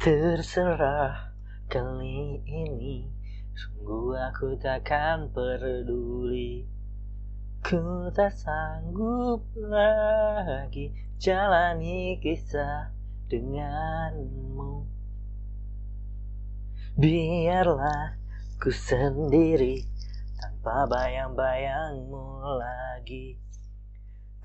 Terserah kali ini. Sungguh aku takkan peduli. Ku tak sanggup lagi Jalani kisah denganmu. Biarlah ku sendiri Tanpa bayang-bayangmu lagi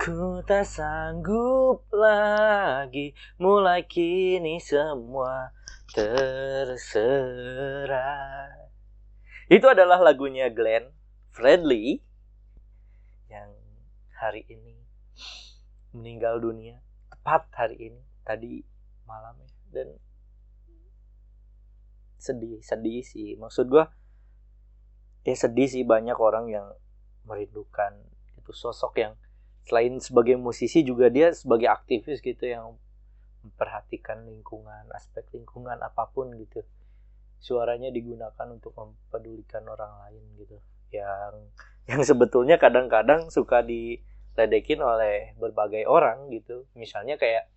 Ku tak sanggup lagi Mulai kini semua terserah. Itu adalah lagunya Glenn Fredly Yang hari ini meninggal dunia Tepat hari ini Tadi malam ya. Dan sedih, sedih sih. Maksud gue Ya sedih sih banyak orang yang merindukan itu sosok yang selain sebagai musisi juga dia sebagai aktivis gitu yang memperhatikan lingkungan aspek lingkungan apa pun gitu. Suaranya digunakan untuk mempedulikan orang lain gitu. Yang yang sebetulnya kadang-kadang suka diledekin oleh berbagai orang gitu. Misalnya kayak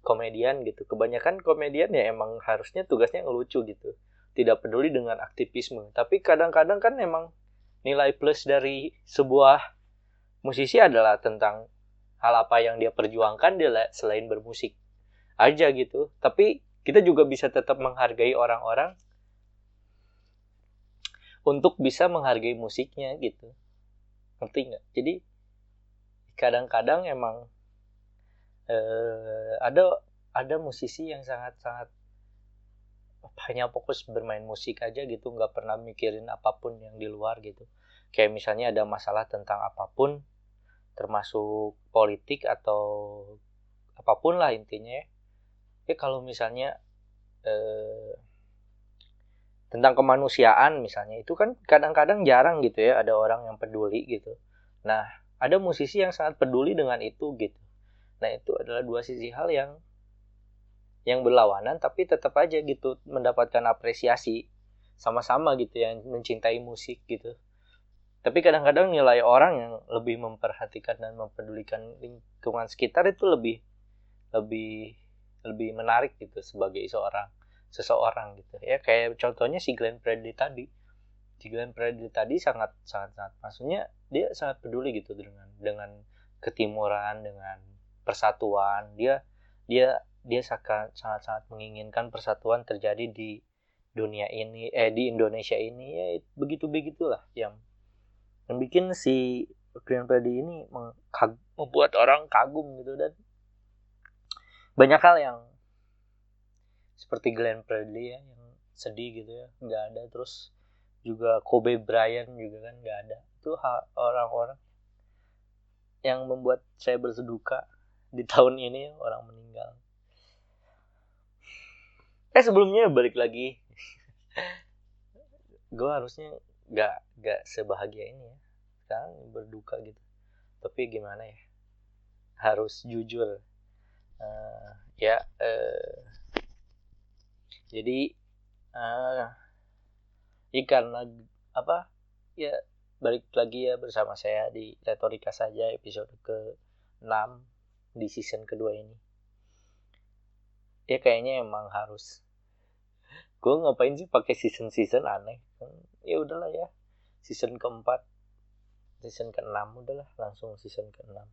komedian gitu. Kebanyakan komedian ya emang harusnya tugasnya ngelucu gitu. Tidak peduli dengan aktivisme. Tapi kadang-kadang kan emang nilai plus dari sebuah musisi adalah tentang hal apa yang dia perjuangkan dia selain bermusik aja gitu. Tapi kita juga bisa tetap menghargai orang-orang untuk bisa menghargai musiknya gitu. Ngerti nggak? Jadi kadang-kadang emang eh, ada ada musisi yang sangat-sangat hanya fokus bermain musik aja gitu nggak pernah mikirin apa pun yang di luar gitu. Kayak misalnya ada masalah tentang apa pun termasuk politik atau apa pun lah intinya ya, kalau misalnya eh, tentang kemanusiaan misalnya itu kan kadang-kadang jarang gitu ya ada orang yang peduli gitu. Nah ada musisi yang sangat peduli dengan itu gitu. Nah itu adalah dua sisi hal yang yang berlawanan tapi tetap aja gitu mendapatkan apresiasi sama-sama gitu yang mencintai musik gitu tapi kadang-kadang nilai orang yang lebih memperhatikan dan mempedulikan lingkungan sekitar itu lebih lebih lebih menarik gitu sebagai seorang seseorang gitu. Ya kayak contohnya si Glenn Fredly tadi. Si Glenn Fredly tadi sangat sangat sangat maksudnya dia sangat peduli gitu dengan dengan ketimuran dengan persatuan. Dia dia dia sangat sangat sangat menginginkan persatuan terjadi di dunia ini eh di Indonesia ini. Ya begitu begitulah yang yang bikin si Glenn Fredly ini membuat orang kagum gitu. Dan banyak hal yang seperti Glenn Fredly ya yang sedih gitu ya nggak ada. Terus juga Kobe Bryant juga kan nggak ada. Itu orang-orang yang membuat saya berseduka di tahun ini orang meninggal. Eh sebelumnya balik lagi. Gue harusnya nggak nggak sebahagia ini ya. Sekarang berduka gitu. Tapi gimana ya? Harus jujur. Uh, ya uh, jadi uh, ya karena apa ya balik lagi ya bersama saya di retorika saja episode ke 6 di season kedua ini. Ya kayaknya emang harus gue ngapain sih pakai season season aneh ya udahlah ya. Season keempat season keenam udahlah langsung season keenam.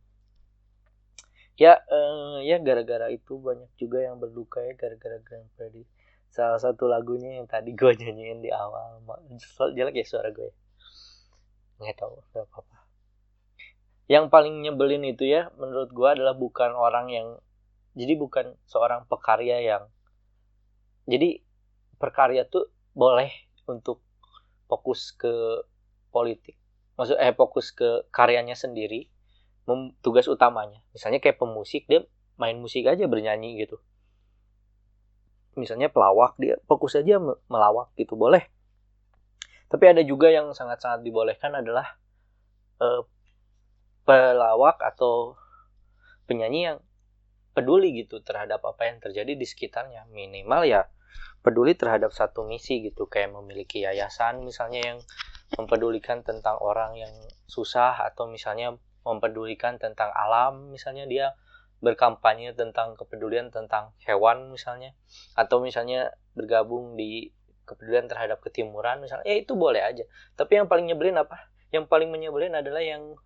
Ya eh, ya gara-gara itu banyak juga yang berduka ya gara-gara Grand Prix. Salah satu lagunya yang tadi gue nyanyiin di awal. Jelek ya suara gue nggak tahu nggak apa-apa. Yang paling nyebelin itu ya menurut gue adalah bukan orang yang jadi bukan seorang pekarya yang jadi berkarya tuh boleh untuk fokus ke politik. Maksud eh fokus ke karyanya sendiri tugas utamanya. Misalnya kayak pemusik dia main musik aja bernyanyi gitu. Misalnya pelawak dia fokus aja melawak gitu boleh. Tapi ada juga yang sangat-sangat dibolehkan adalah eh, pelawak atau penyanyi yang peduli gitu terhadap apa yang terjadi di sekitarnya. Minimal ya peduli terhadap satu misi gitu kayak memiliki yayasan misalnya yang mempedulikan tentang orang yang susah atau misalnya mempedulikan tentang alam misalnya dia berkampanye tentang kepedulian tentang hewan misalnya atau misalnya bergabung di kepedulian terhadap ketimuran misalnya ya itu boleh aja. Tapi yang paling nyebelin apa? Yang paling menyebelin adalah yang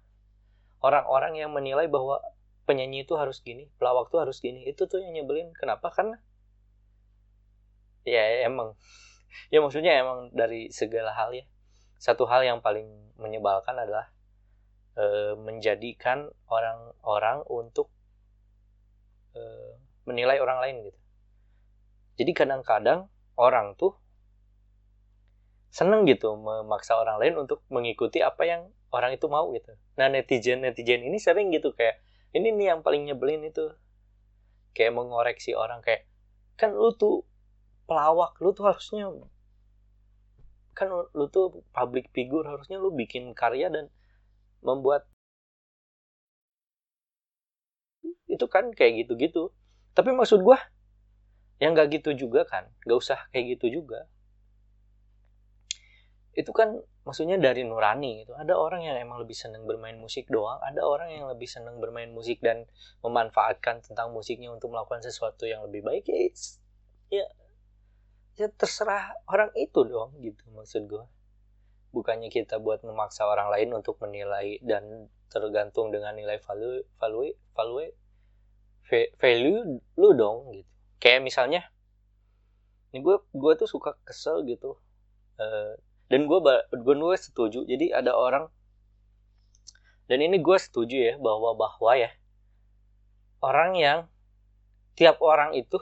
orang-orang yang menilai bahwa penyanyi itu harus gini pelawak tuh harus gini. Itu tuh yang nyebelin. Kenapa? Karena ya emang ya maksudnya emang dari segala hal ya satu hal yang paling menyebalkan adalah e, menjadikan orang-orang untuk Eh, menilai orang lain gitu. Jadi kadang-kadang orang tuh seneng gitu memaksa orang lain untuk mengikuti apa yang orang itu mau gitu. Nah netizen netizen ini sering gitu kayak ini nih yang paling nyebelin itu kayak mengoreksi orang kayak kan lu tuh pelawak. Lu tuh harusnya kan lu tuh public figure harusnya lu bikin karya dan membuat itu kan kayak gitu-gitu. Tapi maksud gue yang gak gitu juga kan gak usah kayak gitu juga. Itu kan maksudnya dari nurani gitu. Ada orang yang emang lebih seneng bermain musik doang ada orang yang lebih seneng bermain musik dan memanfaatkan tentang musiknya untuk melakukan sesuatu yang lebih baik ya ya, ya terserah orang itu dong gitu maksud gue bukannya kita buat memaksa orang lain untuk menilai dan tergantung dengan nilai value value value value lu dong gitu. Kayak misalnya ini gue gue tuh suka kesel gitu uh, dan gue gue gue setuju. Jadi ada orang dan ini gue setuju ya bahwa bahwa ya orang yang tiap orang itu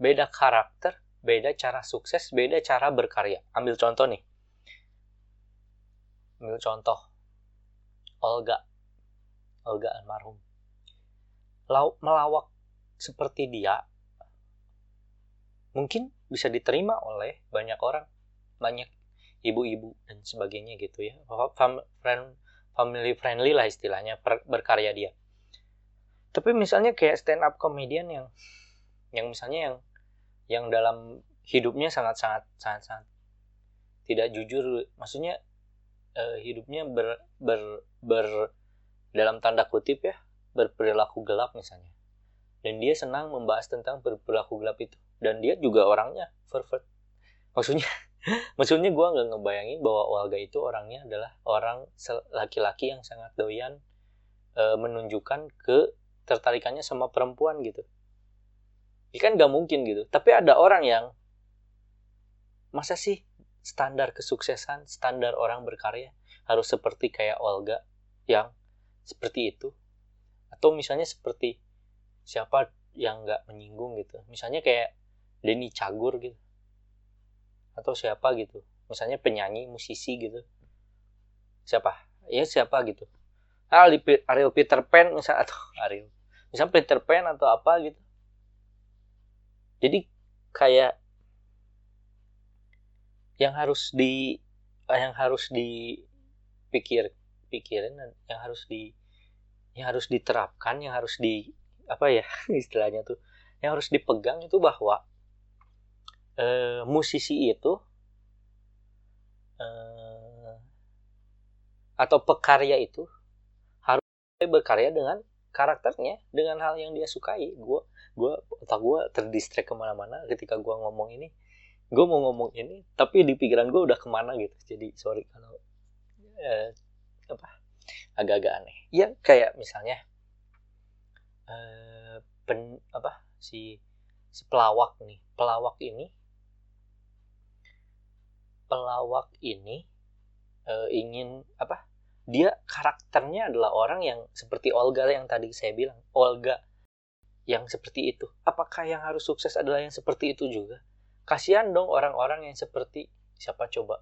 beda karakter beda cara sukses beda cara berkarya. Ambil contoh nih. Ambil contoh. Olga. Olga almarhum. Melawak seperti dia mungkin bisa diterima oleh banyak orang. Banyak ibu-ibu dan sebagainya gitu ya. Family friendly lah istilahnya berkarya dia. Tapi misalnya kayak stand up comedian yang yang misalnya yang yang dalam hidupnya sangat sangat sangat sangat tidak jujur. Maksudnya uh, hidupnya ber, ber ber dalam tanda kutip ya berperilaku gelap misalnya. Dan dia senang membahas tentang berperilaku gelap itu. Dan dia juga orangnya pervert. Maksudnya maksudnya gue nggak ngebayangin bahwa Olga itu orangnya adalah orang laki-laki yang sangat doyan e, menunjukkan ke tertarikannya sama perempuan gitu ya kan nggak mungkin gitu. Tapi ada orang yang masa sih standar kesuksesan standar orang berkarya harus seperti kayak Olga yang seperti itu? Atau misalnya seperti siapa yang nggak menyinggung gitu. Misalnya kayak Denny Cagur gitu. Atau siapa gitu. Misalnya penyanyi musisi gitu. Siapa? Ya siapa gitu. Ah, Ariel Peter Pan misal atau Ariel. Misal Peter Pan atau apa gitu jadi kayak yang harus di yang harus dipikir pikirin yang harus di yang harus diterapkan yang harus di apa ya istilahnya tuh yang harus dipegang itu bahwa e, musisi itu e, atau pekarya itu harus berkarya dengan karakternya dengan hal yang dia sukai. Gue gue otak gue terdistract ke mana-mana ketika gue ngomong ini. Gue mau ngomong ini tapi di pikiran gue udah ke mana gitu. Jadi sorry kalau eh, apa agak-agak aneh. Ya kayak misalnya uh, pen apa si si pelawak nih. Pelawak ini pelawak ini uh, ingin apa dia karakternya adalah orang yang seperti Olga yang tadi saya bilang. Olga yang seperti itu. Apakah yang harus sukses adalah yang seperti itu juga? Kasihan dong orang-orang yang seperti siapa coba?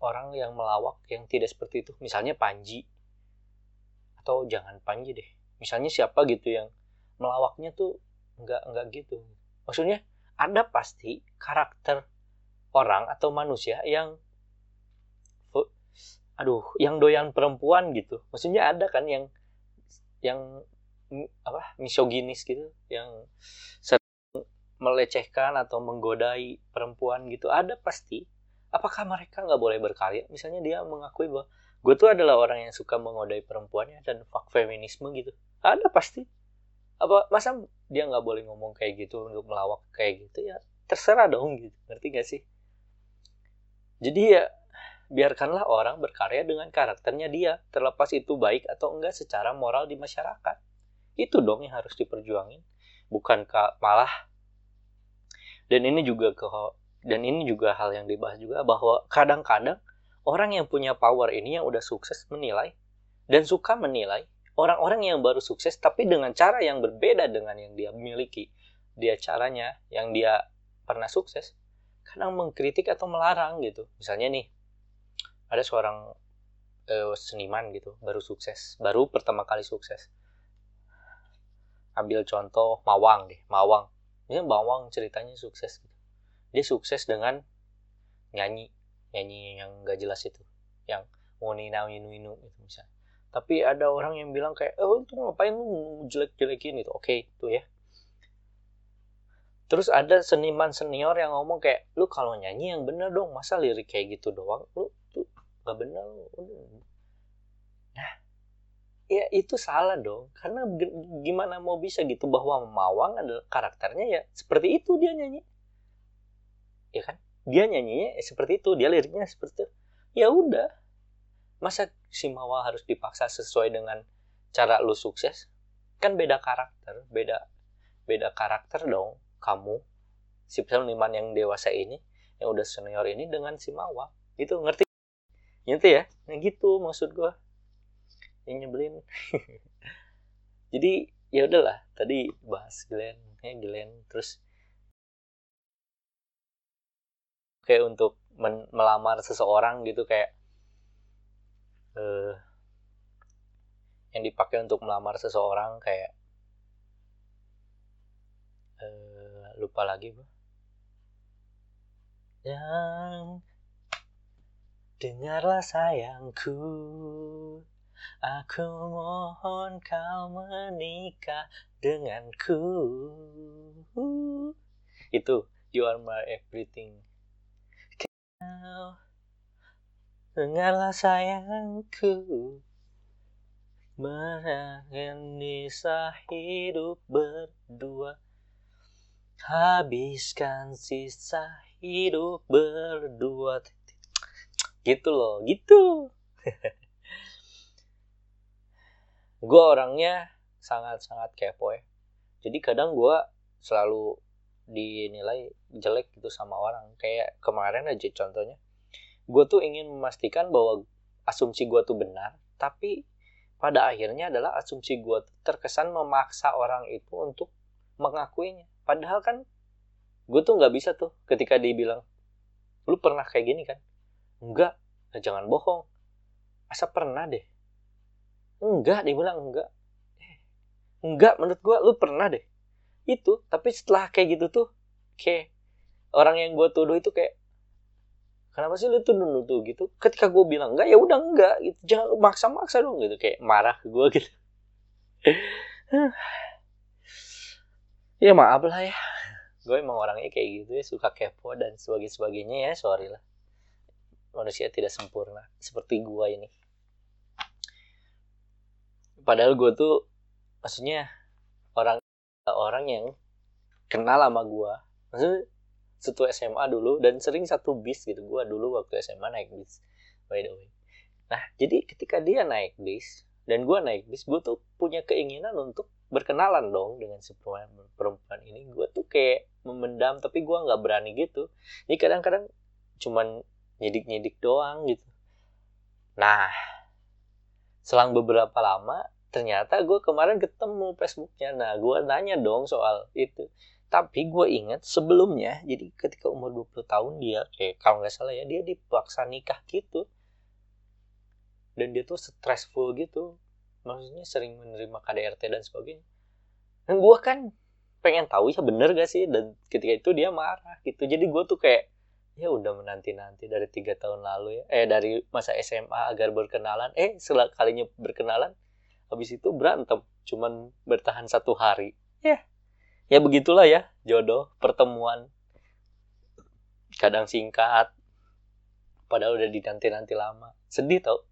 Orang yang melawak yang tidak seperti itu. Misalnya Panji. Atau jangan Panji deh. Misalnya siapa gitu yang melawaknya tuh nggak nggak gitu. Maksudnya ada pasti karakter orang atau manusia yang aduh yang doyan perempuan gitu. Maksudnya ada kan yang yang apa misoginis gitu yang sering melecehkan atau menggodai perempuan gitu. Ada pasti. Apakah mereka nggak boleh berkarya? Misalnya dia mengakui bahwa gue tuh adalah orang yang suka mengodai perempuannya dan fuck feminisme gitu. Ada pasti. Apa masa dia nggak boleh ngomong kayak gitu untuk melawak kayak gitu? Ya terserah dong gitu. Ngerti gak sih? Jadi ya biarkanlah orang berkarya dengan karakternya dia terlepas itu baik atau enggak secara moral di masyarakat itu dong yang harus diperjuangin bukan malah. Dan ini juga ke dan ini juga hal yang dibahas juga bahwa kadang-kadang orang yang punya power ini yang udah sukses menilai dan suka menilai orang-orang yang baru sukses tapi dengan cara yang berbeda dengan yang dia miliki dia caranya yang dia pernah sukses kadang mengkritik atau melarang gitu. Misalnya nih ada seorang uh, seniman gitu baru sukses baru pertama kali sukses ambil contoh Mawang deh Mawang. Ini Mawang ceritanya sukses gitu. Dia sukses dengan nyanyi nyanyi yang gak jelas itu yang nina inu inu itu misalnya. Tapi ada orang yang bilang kayak oh itu ngapain lu jelek jelekin itu oke okay, itu ya. Terus ada seniman senior yang ngomong kayak lu kalau nyanyi yang bener dong masa lirik kayak gitu doang? Lu tuh gak bener nah ya itu salah dong. Karena gimana mau bisa gitu? Bahwa Mawang adalah karakternya ya seperti itu dia nyanyi. Ya kan? Dia nyanyinya seperti itu. Dia liriknya seperti itu. Ya udah. Masa si Mawa harus dipaksa sesuai dengan cara lu sukses? Kan beda karakter beda beda karakter dong kamu si seniman yang dewasa ini yang udah senior ini dengan si Mawa itu ngerti? Ngerti ya? Nah gitu maksud gua yang nyebelin. Jadi ya udahlah tadi bahas Glenn ya Glenn terus kayak untuk melamar seseorang gitu kayak uh, yang dipakai untuk melamar seseorang kayak uh, lupa lagi bu yang dengarlah sayangku aku mohon kau menikah denganku. Itu you are my everything. Dengarlah sayangku. Menangani sisa hidup berdua. Habiskan sisa hidup berdua. Gitu loh, gitu Gue orangnya sangat-sangat kepo ya. Jadi kadang gue selalu dinilai jelek gitu sama orang. Kayak kemarin aja contohnya. Gue tuh ingin memastikan bahwa asumsi gue tuh benar tapi pada akhirnya adalah asumsi gue terkesan memaksa orang itu untuk mengakuinya. Padahal kan gue tuh nggak bisa tuh ketika dibilang lu pernah kayak gini kan? Enggak. Jangan bohong. Asa pernah deh enggak dia bilang enggak. Eh, enggak menurut gue lu pernah deh. Itu tapi setelah kayak gitu tuh kayak orang yang gue tuduh itu kayak kenapa sih lu tuduh tuh gitu? Ketika gue bilang enggak ya udah enggak gitu. Jangan lu maksa-maksa dong gitu kayak marah ke gue gitu. Ya maaf lah ya. Gue emang orangnya kayak gitu ya suka kepo dan sebagainya sebagainya ya sorry lah. Manusia tidak sempurna seperti gue ini padahal gue tuh maksudnya orang orang yang kenal sama gue maksudnya satu SMA dulu dan sering satu bis gitu. Gue dulu waktu SMA naik bis by the way. Nah jadi ketika dia naik bis dan gue naik bis gue tuh punya keinginan untuk berkenalan dong dengan si perempuan, perempuan ini. Gue tuh kayak memendam tapi gue nggak berani gitu. Ini kadang-kadang cuman nyidik-nyidik doang gitu. Nah selang beberapa lama ternyata gue kemarin ketemu Facebooknya. Nah gue nanya dong soal itu. Tapi gue ingat sebelumnya jadi ketika umur 20 tahun dia kayak kalau nggak salah ya dia dipaksa nikah gitu. Dan dia tuh stressful gitu. Maksudnya sering menerima KDRT dan sebagainya. Dan gue kan pengen tahu ya bener gak sih? Dan ketika itu dia marah gitu. Jadi gue tuh kayak ya udah menanti nanti dari tiga tahun lalu ya. Eh dari masa SMA agar berkenalan. Eh setelah kalinya berkenalan habis itu berantem cuman bertahan satu hari. Ya. Ya begitulah ya jodoh pertemuan. Kadang singkat padahal udah dinanti nanti lama. Sedih tau.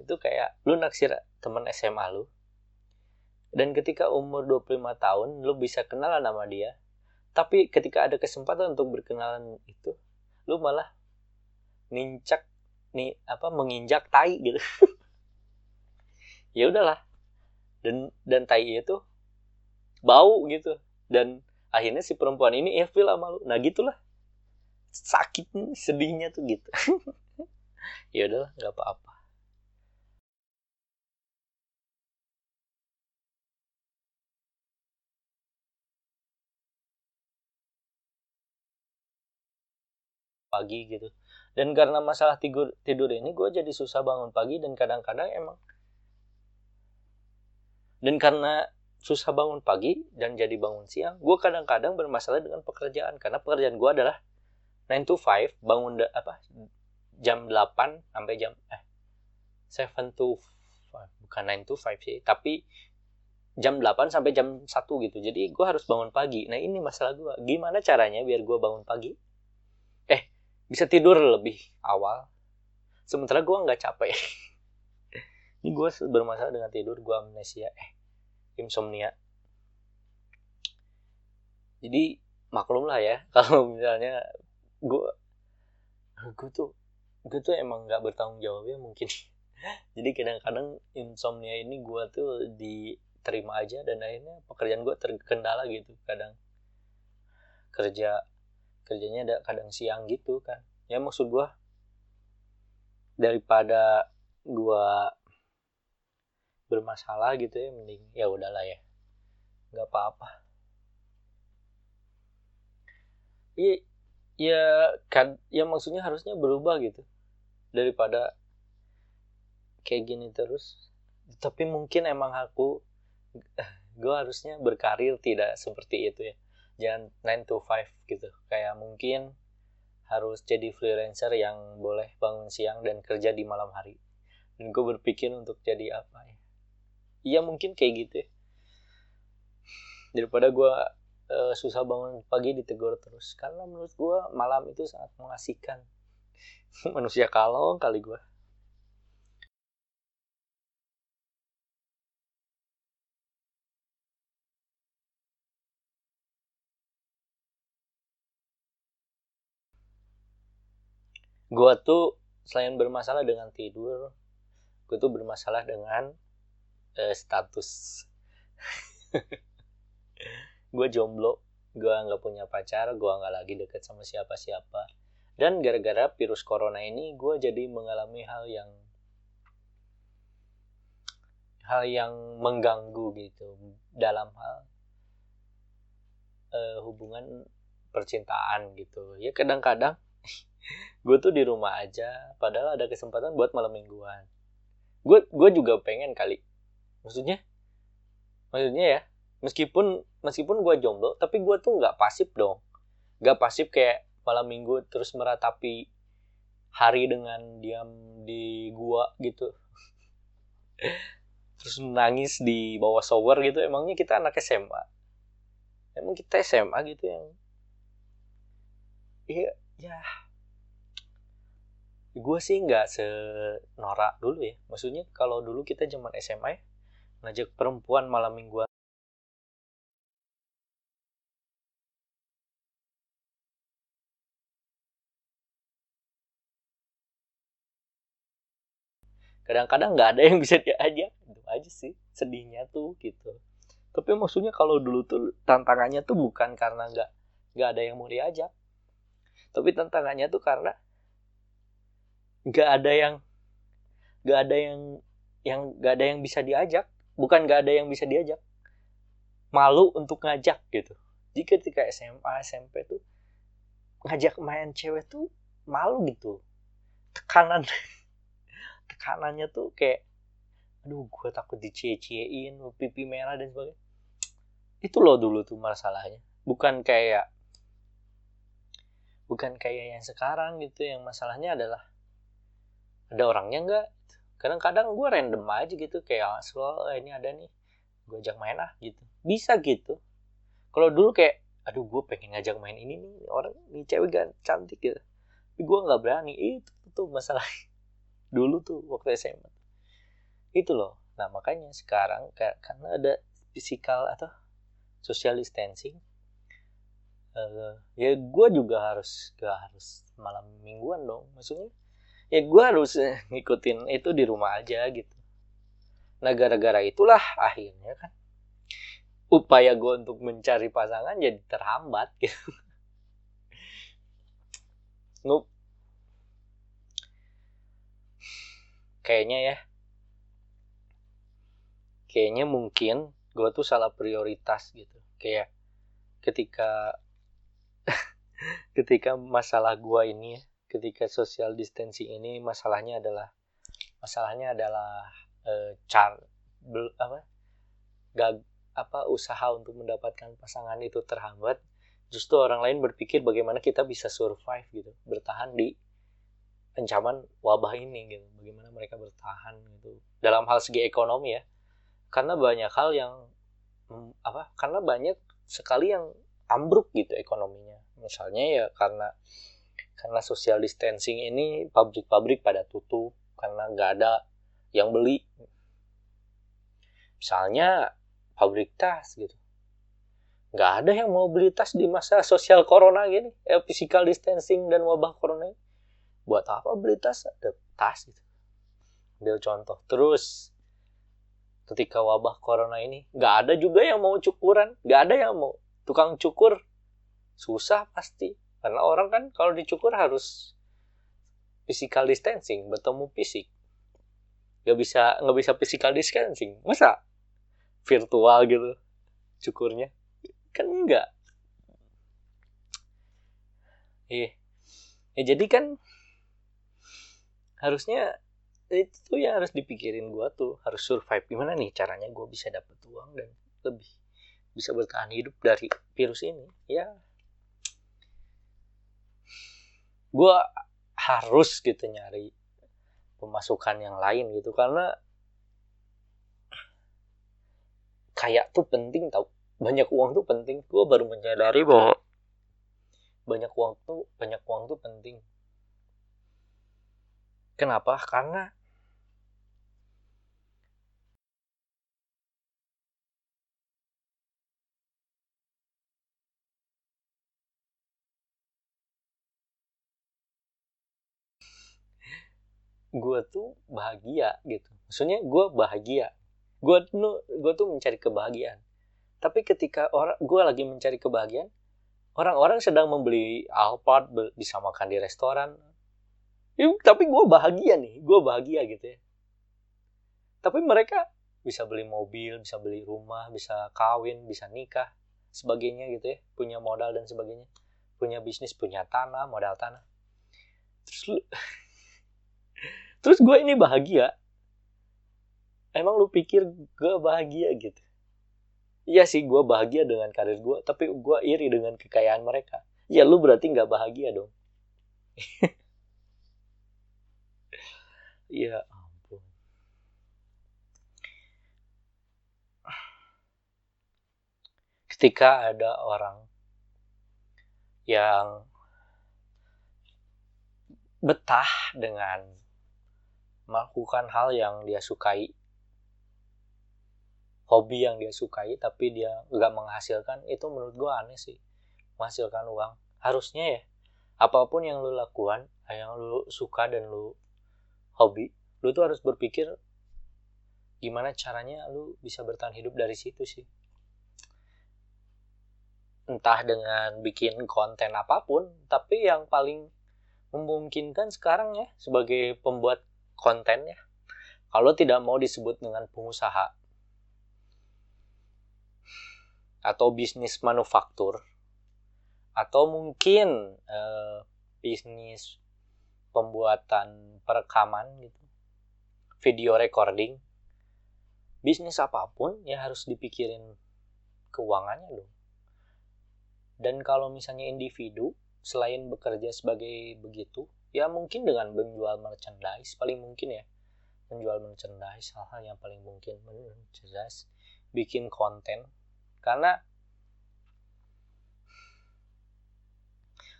Itu kayak lu naksir teman SMA lu dan ketika umur 25 tahun lu bisa kenalan sama dia. Tapi ketika ada kesempatan untuk berkenalan itu lu malah nincak nih apa menginjak tai gitu ya udahlah. Dan dan tai itu bau gitu. Dan akhirnya si perempuan ini feel sama lu. Nah gitulah. Sakit sedihnya tuh gitu. Ya udahlah nggak apa-apa. Pagi gitu. Dan karena masalah tidur tidur ini gue jadi susah bangun pagi dan kadang-kadang emang dan karena susah bangun pagi dan jadi bangun siang gue kadang-kadang bermasalah dengan pekerjaan. Karena pekerjaan gue adalah 9 to 5 bangun da, apa jam 8 sampai jam eh 7 to 5, bukan 9 to 5 sih tapi jam 8 sampai jam 1 gitu. Jadi gue harus bangun pagi. Nah ini masalah gue gimana caranya biar gue bangun pagi? Bisa tidur lebih awal. Sementara gue nggak capek ini gue bermasalah dengan tidur gue amnesia eh insomnia. Jadi maklum lah ya kalau misalnya gue gue tuh gue tuh emang nggak bertanggung jawab ya mungkin. Jadi kadang-kadang insomnia ini gue tuh diterima aja dan akhirnya pekerjaan gue terkendala gitu kadang. Kerja kerjanya ada kadang siang gitu kan. Ya maksud gue daripada gue bermasalah gitu ya mending ya udahlah ya. Nggak apa-apa. Iya ya kan ya maksudnya harusnya berubah gitu. Daripada kayak gini terus. Tapi mungkin emang aku gue harusnya berkarir tidak seperti itu ya. Jangan 9 to 5 gitu. Kayak mungkin harus jadi freelancer yang boleh bangun siang dan kerja di malam hari. Dan gue berpikir untuk jadi apa ya iya mungkin kayak gitu ya. Daripada gue uh, susah bangun pagi ditegur terus. Karena menurut gue malam itu sangat mengasihkan. Manusia kalong kali gue gue tuh selain bermasalah dengan tidur gue tuh bermasalah dengan uh, status. Gue jomblo gue nggak punya pacar gue nggak lagi deket sama siapa-siapa. Dan gara-gara virus corona ini gue jadi mengalami hal yang hal yang mengganggu gitu dalam hal uh, hubungan percintaan gitu. Ya kadang-kadang gue tuh di rumah aja padahal ada kesempatan buat malam mingguan. Gue gue juga pengen kali maksudnya? Maksudnya ya meskipun meskipun gue jomblo tapi gue tuh nggak pasif dong. Nggak pasif kayak malam minggu terus meratapi hari dengan diam di gua gitu. Terus nangis di bawah shower gitu emangnya kita anak SMA emang kita SMA gitu yang iya ya. Gue sih nggak senorak dulu ya. Maksudnya kalau dulu kita zaman SMA ya, ngajak perempuan malam mingguan. Kadang-kadang nggak ada yang bisa diajak. Itu aja sih sedihnya tuh gitu. Tapi maksudnya kalau dulu tuh tantangannya tuh bukan karena nggak nggak ada yang mau diajak. Tapi tantangannya tuh karena nggak ada yang nggak ada yang yang nggak ada yang bisa diajak bukan nggak ada yang bisa diajak. Malu untuk ngajak gitu. Jika ketika SMA SMP tuh ngajak main cewek tuh malu gitu. Tekanan. Tekanannya tuh kayak aduh gue takut dicie-ciein pipi merah dan sebagainya. Itu loh dulu tuh masalahnya. Bukan kayak bukan kayak yang sekarang gitu. Yang masalahnya adalah ada orangnya nggak kadang-kadang gue random aja gitu kayak slow oh, ini ada nih gue ajak main ah gitu. Bisa gitu. Kalau dulu kayak aduh gue pengen ngajak main ini nih orang ini cewek gak cantik gitu. Tapi gue nggak berani. Itu tuh masalah dulu tuh waktu SMA itu loh. Nah makanya sekarang karena ada physical atau social distancing uh, ya gue juga harus gak harus malam mingguan dong. Maksudnya ya gue harus ngikutin itu di rumah aja gitu. Nah gara-gara itulah akhirnya kan upaya gue untuk mencari pasangan jadi terhambat gitu. Ngup. kayaknya ya. Kayaknya mungkin gue tuh salah prioritas gitu. Kayak ketika ketika masalah gue ini ya ketika social distancing ini masalahnya adalah masalahnya adalah e, car bel, apa gag apa usaha untuk mendapatkan pasangan itu terhambat justru orang lain berpikir bagaimana kita bisa survive gitu bertahan di ancaman wabah ini gitu bagaimana mereka bertahan gitu. Dalam hal segi ekonomi ya karena banyak hal yang mm, apa karena banyak sekali yang ambruk gitu ekonominya. Misalnya ya karena karena social distancing ini pabrik-pabrik pada tutup karena nggak ada yang beli. Misalnya pabrik tas gitu. Nggak ada yang mau beli tas di masa sosial corona gini. Ya physical distancing dan wabah corona ini. Buat apa beli tas? Ada tas gitu. Ambil contoh. Terus ketika wabah corona ini nggak ada juga yang mau cukuran. Nggak ada yang mau tukang cukur. Susah pasti karena orang kan kalau dicukur harus physical distancing, bertemu fisik. Gak bisa nggak bisa physical distancing. Masa virtual gitu cukurnya? Kan enggak. Eh, ya jadi kan harusnya itu yang harus dipikirin gue tuh harus survive gimana nih caranya gue bisa dapet uang dan lebih bisa bertahan hidup dari virus ini ya gue harus gitu nyari pemasukan yang lain gitu karena kayak tuh penting tau. Banyak uang tuh penting. Gue baru menyadari bahwa banyak uang tuh banyak uang tuh penting. Kenapa? Karena gue tuh bahagia gitu. Maksudnya gue bahagia. Gue tuh tuh mencari kebahagiaan. Tapi ketika orang gue lagi mencari kebahagiaan orang-orang sedang membeli Alphard bisa makan di restoran. Ya, tapi gue bahagia nih gue bahagia gitu ya. Tapi mereka bisa beli mobil bisa beli rumah bisa kawin bisa nikah sebagainya gitu ya. Punya modal dan sebagainya. Punya bisnis punya tanah modal tanah. Terus lu terus gue ini bahagia. Emang lu pikir gue bahagia gitu? Iya sih gue bahagia dengan karir gue tapi gue iri dengan kekayaan mereka. Ya lu berarti nggak bahagia dong. Ya ampun. Ketika ada orang yang betah dengan melakukan hal yang dia sukai. Hobi yang dia sukai tapi dia nggak menghasilkan itu menurut gue aneh sih menghasilkan uang. Harusnya ya apa pun yang lu lakukan yang lu suka dan lu hobi lu tuh harus berpikir gimana caranya lu bisa bertahan hidup dari situ sih. Entah dengan bikin konten apa pun tapi yang paling memungkinkan sekarang ya sebagai pembuat kontennya. Kalau tidak mau disebut dengan pengusaha atau bisnis manufaktur atau mungkin eh, bisnis pembuatan perekaman gitu video recording bisnis apa pun ya harus dipikirin keuangannya dong. Dan kalau misalnya individu selain bekerja sebagai begitu ya mungkin dengan menjual merchandise paling mungkin ya. Menjual merchandise hal-hal yang paling mungkin merchandise bikin konten. Karena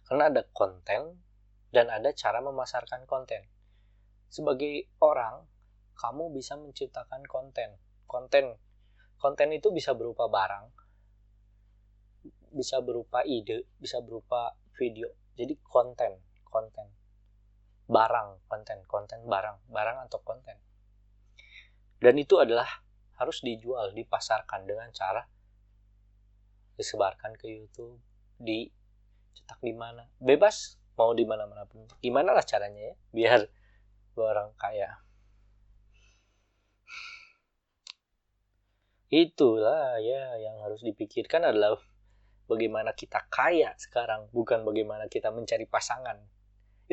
karena ada konten dan ada cara memasarkan konten. Sebagai orang kamu bisa menciptakan konten. Konten konten itu bisa berupa barang bisa berupa ide bisa berupa video. Jadi konten konten barang konten konten barang barang atau konten. Dan itu adalah harus dijual dipasarkan dengan cara disebarkan ke YouTube dicetak di mana. Bebas mau di mana mana pun. Gimana lah caranya ya biar orang kaya. Itulah ya yang harus dipikirkan adalah bagaimana kita kaya sekarang bukan bagaimana kita mencari pasangan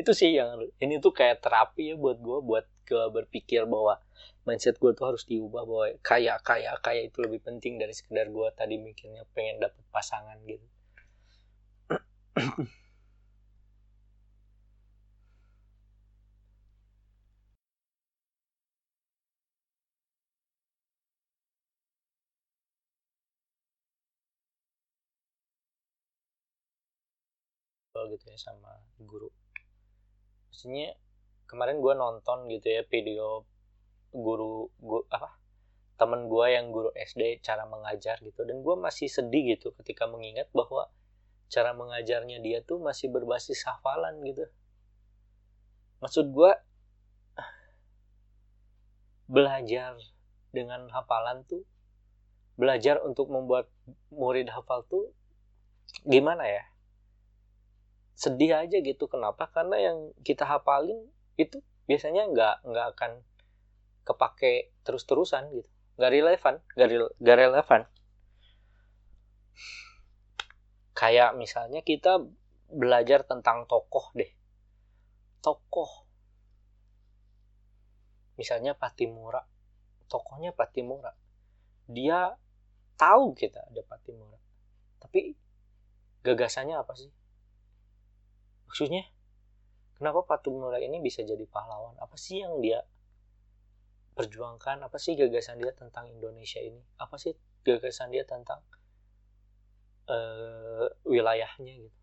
itu sih yang ini tuh kayak terapi ya buat gue buat gue berpikir bahwa mindset gue tuh harus diubah bahwa kaya kaya kaya itu lebih penting dari sekedar gue tadi mikirnya pengen dapet pasangan gitu. Gitu ya sama guru maksudnya kemarin gue nonton gitu ya video guru guru apa temen gue yang guru SD cara mengajar gitu. Dan gue masih sedih gitu ketika mengingat bahwa cara mengajarnya dia tuh masih berbasis hafalan gitu. Maksud gue belajar dengan hafalan tuh belajar untuk membuat murid hafal tuh gimana ya sedih aja gitu. Kenapa? Karena yang kita hafalin itu biasanya nggak nggak akan kepake terus-terusan gitu. Nggak relevan nggak nggak relevan. Kayak misalnya kita belajar tentang tokoh deh. Tokoh. Misalnya Patimura. Tokohnya Patimura. Dia tahu kita ada Patimura. Tapi gagasannya apa sih maksudnya kenapa Patimura ini bisa jadi pahlawan? Apa sih yang dia perjuangkan? Apa sih gagasan dia tentang Indonesia ini? Apa sih gagasan dia tentang uh, wilayahnya gitu?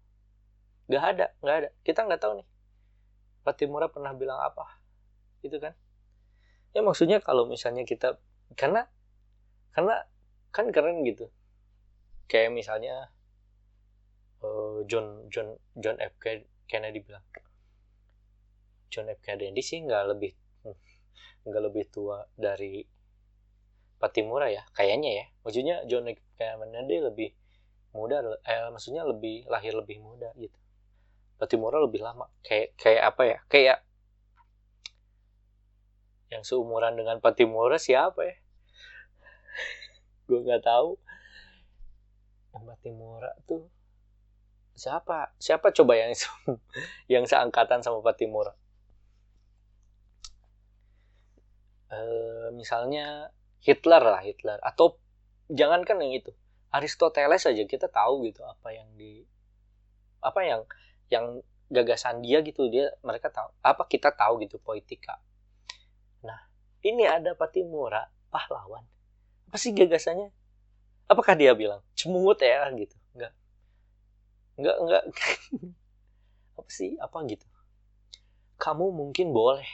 Nggak ada nggak ada. Kita nggak tahu nih. Patimura pernah bilang apa? Itu kan? Ya maksudnya kalau misalnya kita karena karena kan keren gitu. Kayak misalnya uh, John John John F. Kennedy bilang John F. Kennedy sih nggak lebih nggak lebih tua dari Patimura ya kayaknya ya. Maksudnya John F. Kennedy lebih muda eh maksudnya lebih lahir lebih muda gitu. Patimura lebih lama kayak kayak apa ya kayak yang seumuran dengan Patimura siapa ya? Gue nggak tahu. Patimura tuh siapa? Siapa coba yang yang seangkatan sama Patimura e, misalnya Hitler lah Hitler. Atau jangankan yang itu. Aristoteles aja kita tahu gitu apa yang di apa yang yang gagasan dia gitu. Dia mereka tahu apa kita tahu gitu politika. Nah ini ada Patimura pahlawan apa sih gagasannya? Apakah dia bilang cemungut ya gitu enggak nggak nggak. Apa sih? Apa gitu? Kamu mungkin boleh.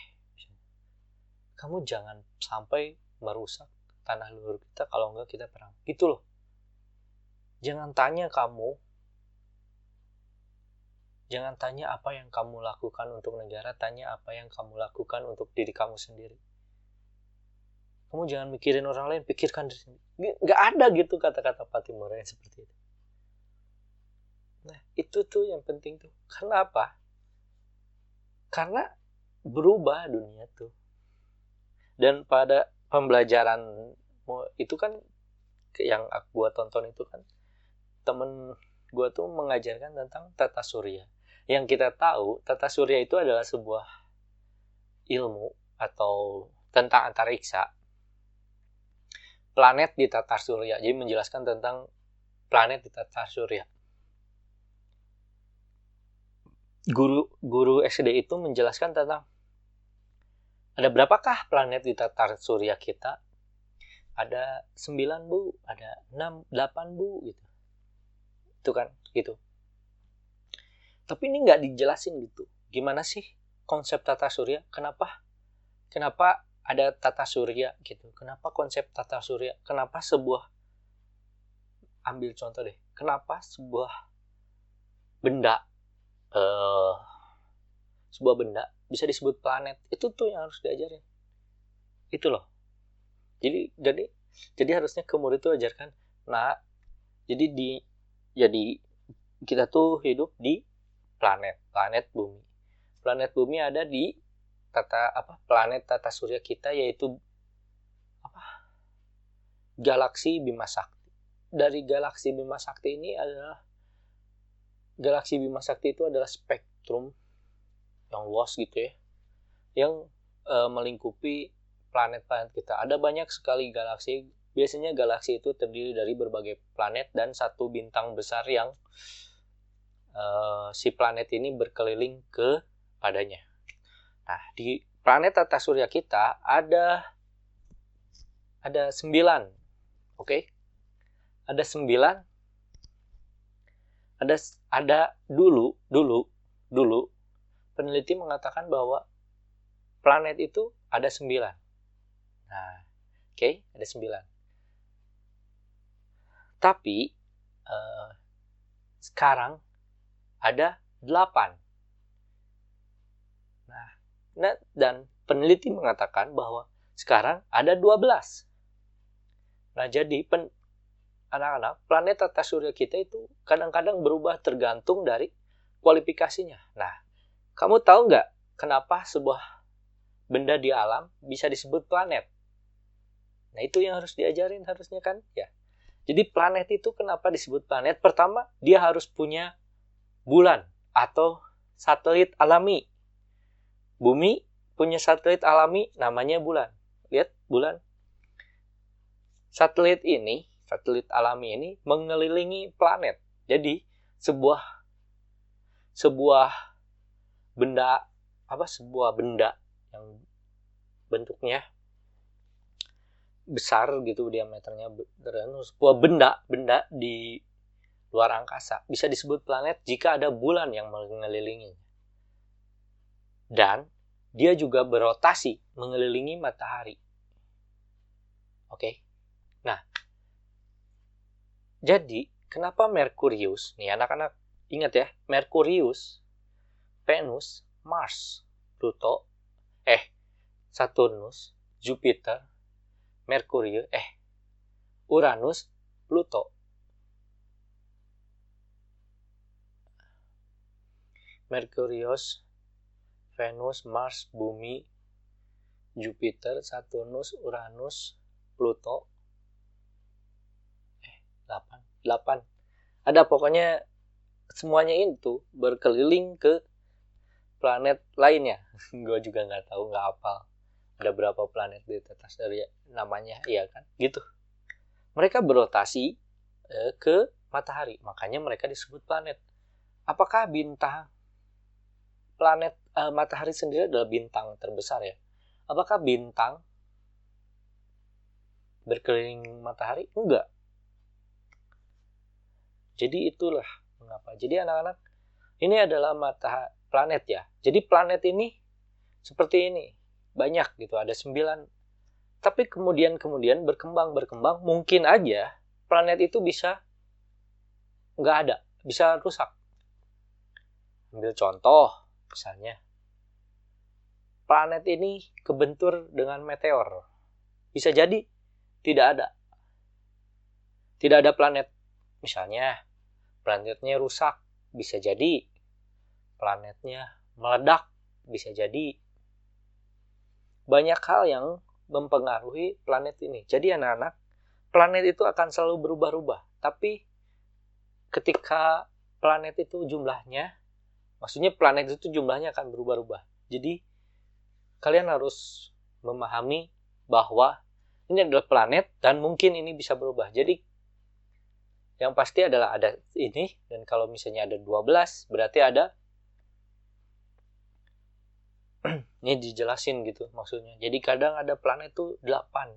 Kamu jangan sampai merusak tanah leluhur kita kalau enggak kita perang. Gitu loh. Jangan tanya kamu. Jangan tanya apa yang kamu lakukan untuk negara tanya apa yang kamu lakukan untuk diri kamu sendiri. Kamu jangan mikirin orang lain pikirkan diri sendiri. Nggak ada gitu kata-kata Fatimura yang seperti itu Nah, itu tuh yang penting tuh. Karena apa? Karena berubah dunia tuh. Dan pada pembelajaran itu kan yang aku gua tonton itu kan temen gua tuh mengajarkan tentang tata surya. Yang kita tahu tata surya itu adalah sebuah ilmu atau tentang antariksa planet di tata surya. Jadi menjelaskan tentang planet di tata surya guru guru SD itu menjelaskan tentang ada berapakah planet di tata surya kita? Ada 9 bu, ada 6, 8 bu gitu. Itu kan, gitu. Tapi ini nggak dijelasin gitu. Gimana sih konsep tata surya? Kenapa? Kenapa ada tata surya gitu. Kenapa konsep tata surya? Kenapa sebuah ambil contoh deh. Kenapa sebuah benda uh, sebuah benda bisa disebut planet. Itu tuh yang harus diajarin. Itu loh. Jadi jadi jadi harusnya ke murid itu ajarkan nah jadi di jadi kita tuh hidup di planet planet bumi. Planet bumi ada di tata apa planet tata surya kita yaitu apa galaksi Bima Sakti. Dari galaksi Bima Sakti ini adalah galaksi Bima Sakti itu adalah spektrum yang luas gitu ya. Yang e, melingkupi planet-planet kita. Ada banyak sekali galaksi. Biasanya galaksi itu terdiri dari berbagai planet dan satu bintang besar yang e, si planet ini berkeliling ke padanya. Nah di planet tata surya kita ada ada sembilan. Oke? Okay? ada sembilan. Ada ada dulu dulu dulu peneliti mengatakan bahwa planet itu ada sembilan. Nah, oke, okay, ada sembilan. Tapi uh, sekarang ada delapan. Nah, nah, dan peneliti mengatakan bahwa sekarang ada dua belas. Nah, jadi pen, anak-anak, planet tata surya kita itu kadang-kadang berubah tergantung dari kualifikasinya. Nah, kamu tahu nggak kenapa sebuah benda di alam bisa disebut planet? Nah, itu yang harus diajarin harusnya kan? Ya. Jadi planet itu kenapa disebut planet? Pertama, dia harus punya bulan atau satelit alami. Bumi punya satelit alami namanya bulan. Lihat bulan. Satelit ini satelit alami ini mengelilingi planet. Jadi sebuah sebuah benda apa sebuah benda yang bentuknya besar gitu diameternya sebuah benda benda di luar angkasa. Bisa disebut planet jika ada bulan yang mengelilingi. Dan dia juga berotasi mengelilingi matahari. Oke? Nah jadi, kenapa Merkurius, nih anak-anak ingat ya, Merkurius, Venus, Mars, Pluto, eh, Saturnus, Jupiter, Merkurius, eh, Uranus, Pluto. Merkurius, Venus, Mars, Bumi, Jupiter, Saturnus, Uranus, Pluto, 8 8 ada pokoknya semuanya itu berkeliling ke planet lainnya. Gue juga nggak tahu nggak apa ada berapa planet di atas dari namanya iya kan? Gitu. Mereka berotasi eh, ke matahari. Makanya mereka disebut planet. Apakah bintang planet eh, matahari sendiri adalah bintang terbesar ya? Apakah bintang berkeliling matahari? Enggak jadi itulah mengapa. Jadi anak-anak ini adalah mata planet ya. Jadi planet ini seperti ini. Banyak gitu, ada sembilan. Tapi kemudian kemudian berkembang berkembang mungkin aja planet itu bisa nggak ada, bisa rusak. Ambil contoh misalnya planet ini kebentur dengan meteor. Bisa jadi tidak ada. Tidak ada planet Misalnya, planetnya rusak, bisa jadi. Planetnya meledak, bisa jadi. Banyak hal yang mempengaruhi planet ini. Jadi anak-anak, planet itu akan selalu berubah-ubah. Tapi ketika planet itu jumlahnya, maksudnya planet itu jumlahnya akan berubah-ubah. Jadi kalian harus memahami bahwa ini adalah planet dan mungkin ini bisa berubah. Jadi yang pasti adalah ada ini dan kalau misalnya ada 12 berarti ada ini dijelasin gitu maksudnya. Jadi kadang ada planet tuh 8.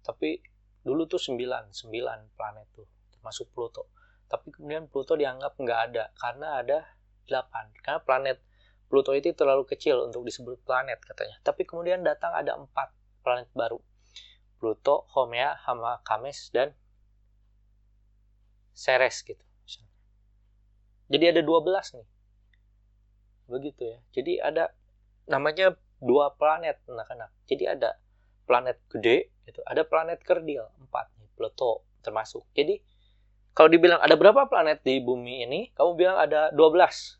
Tapi dulu tuh 9, 9 planet tuh termasuk Pluto. Tapi kemudian Pluto dianggap nggak ada karena ada 8. Karena planet Pluto itu terlalu kecil untuk disebut planet katanya. Tapi kemudian datang ada 4 planet baru. Pluto, Haumea, Hama, Kames, dan Ceres gitu. Jadi ada 12 nih. Begitu ya. Jadi ada namanya dua planet anak-anak. Jadi ada planet gede, itu ada planet kerdil, empat nih, Pluto termasuk. Jadi kalau dibilang ada berapa planet di bumi ini, kamu bilang ada 12.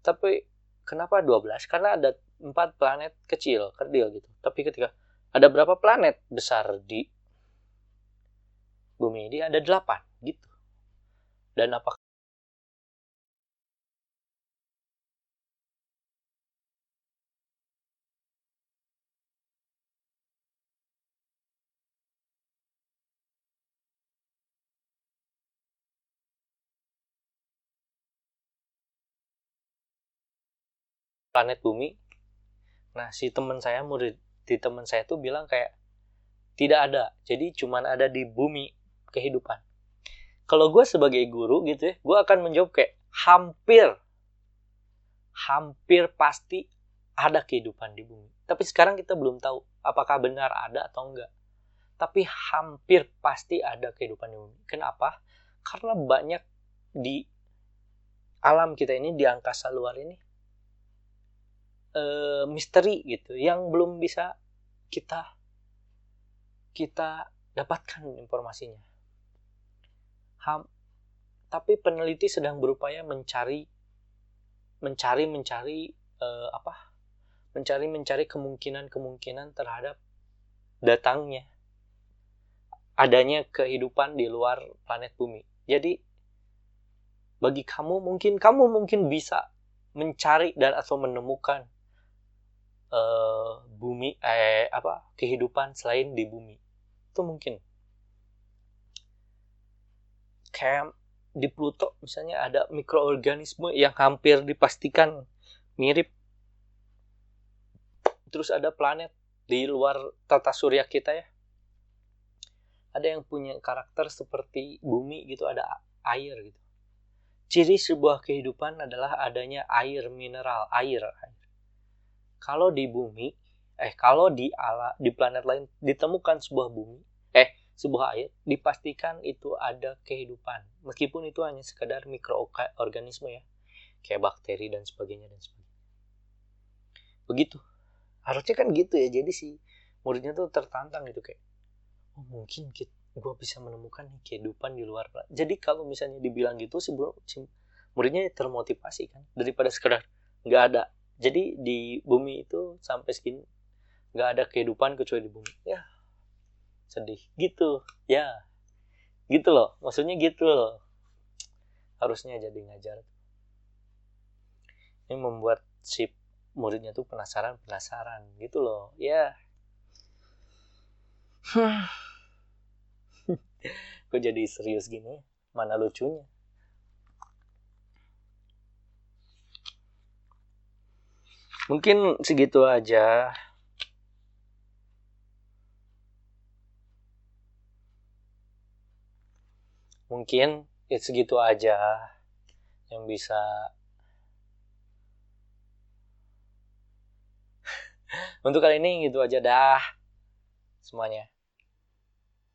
Tapi kenapa 12? Karena ada empat planet kecil, kerdil gitu. Tapi ketika ada berapa planet besar di bumi ini ada 8 gitu. Dan apakah planet bumi? Nah si teman saya murid di teman saya tuh bilang kayak tidak ada. Jadi cuman ada di bumi kehidupan kalau gue sebagai guru gitu ya gue akan menjawab kayak hampir hampir pasti ada kehidupan di bumi. Tapi sekarang kita belum tahu apakah benar ada atau enggak. Tapi hampir pasti ada kehidupan di bumi. Kenapa? Karena banyak di alam kita ini di angkasa luar ini uh, misteri gitu yang belum bisa kita kita dapatkan informasinya. Ham, tapi peneliti sedang berupaya mencari mencari mencari uh, apa? Mencari mencari kemungkinan-kemungkinan terhadap datangnya adanya kehidupan di luar planet bumi. Jadi bagi kamu mungkin kamu mungkin bisa mencari dan atau menemukan uh, bumi eh apa kehidupan selain di bumi itu mungkin kayak di Pluto misalnya ada mikroorganisme yang hampir dipastikan mirip. Terus ada planet di luar tata surya kita ya. Ada yang punya karakter seperti bumi gitu ada air gitu. Ciri sebuah kehidupan adalah adanya air mineral air, kalau di bumi eh kalau di ala di planet lain ditemukan sebuah bumi sebuah air dipastikan itu ada kehidupan. Meskipun itu hanya sekedar mikroorganisme ya. Kayak bakteri dan sebagainya dan sebagainya. Begitu. Harusnya kan gitu ya. Jadi si muridnya tuh tertantang gitu kayak oh mungkin gue bisa menemukan kehidupan di luar jadi kalau misalnya dibilang gitu si muridnya termotivasi kan daripada sekedar nggak ada. Jadi di bumi itu sampai segini nggak ada kehidupan kecuali di bumi. Ya sedih. Gitu. Ya. Gitu loh. Maksudnya gitu loh. Harusnya jadi ngajar. Ini membuat si muridnya tuh penasaran penasaran gitu loh. Ya. Kok jadi serius gini? Mana lucunya? Mungkin segitu aja mungkin ya segitu aja yang bisa untuk kali ini gitu aja dah semuanya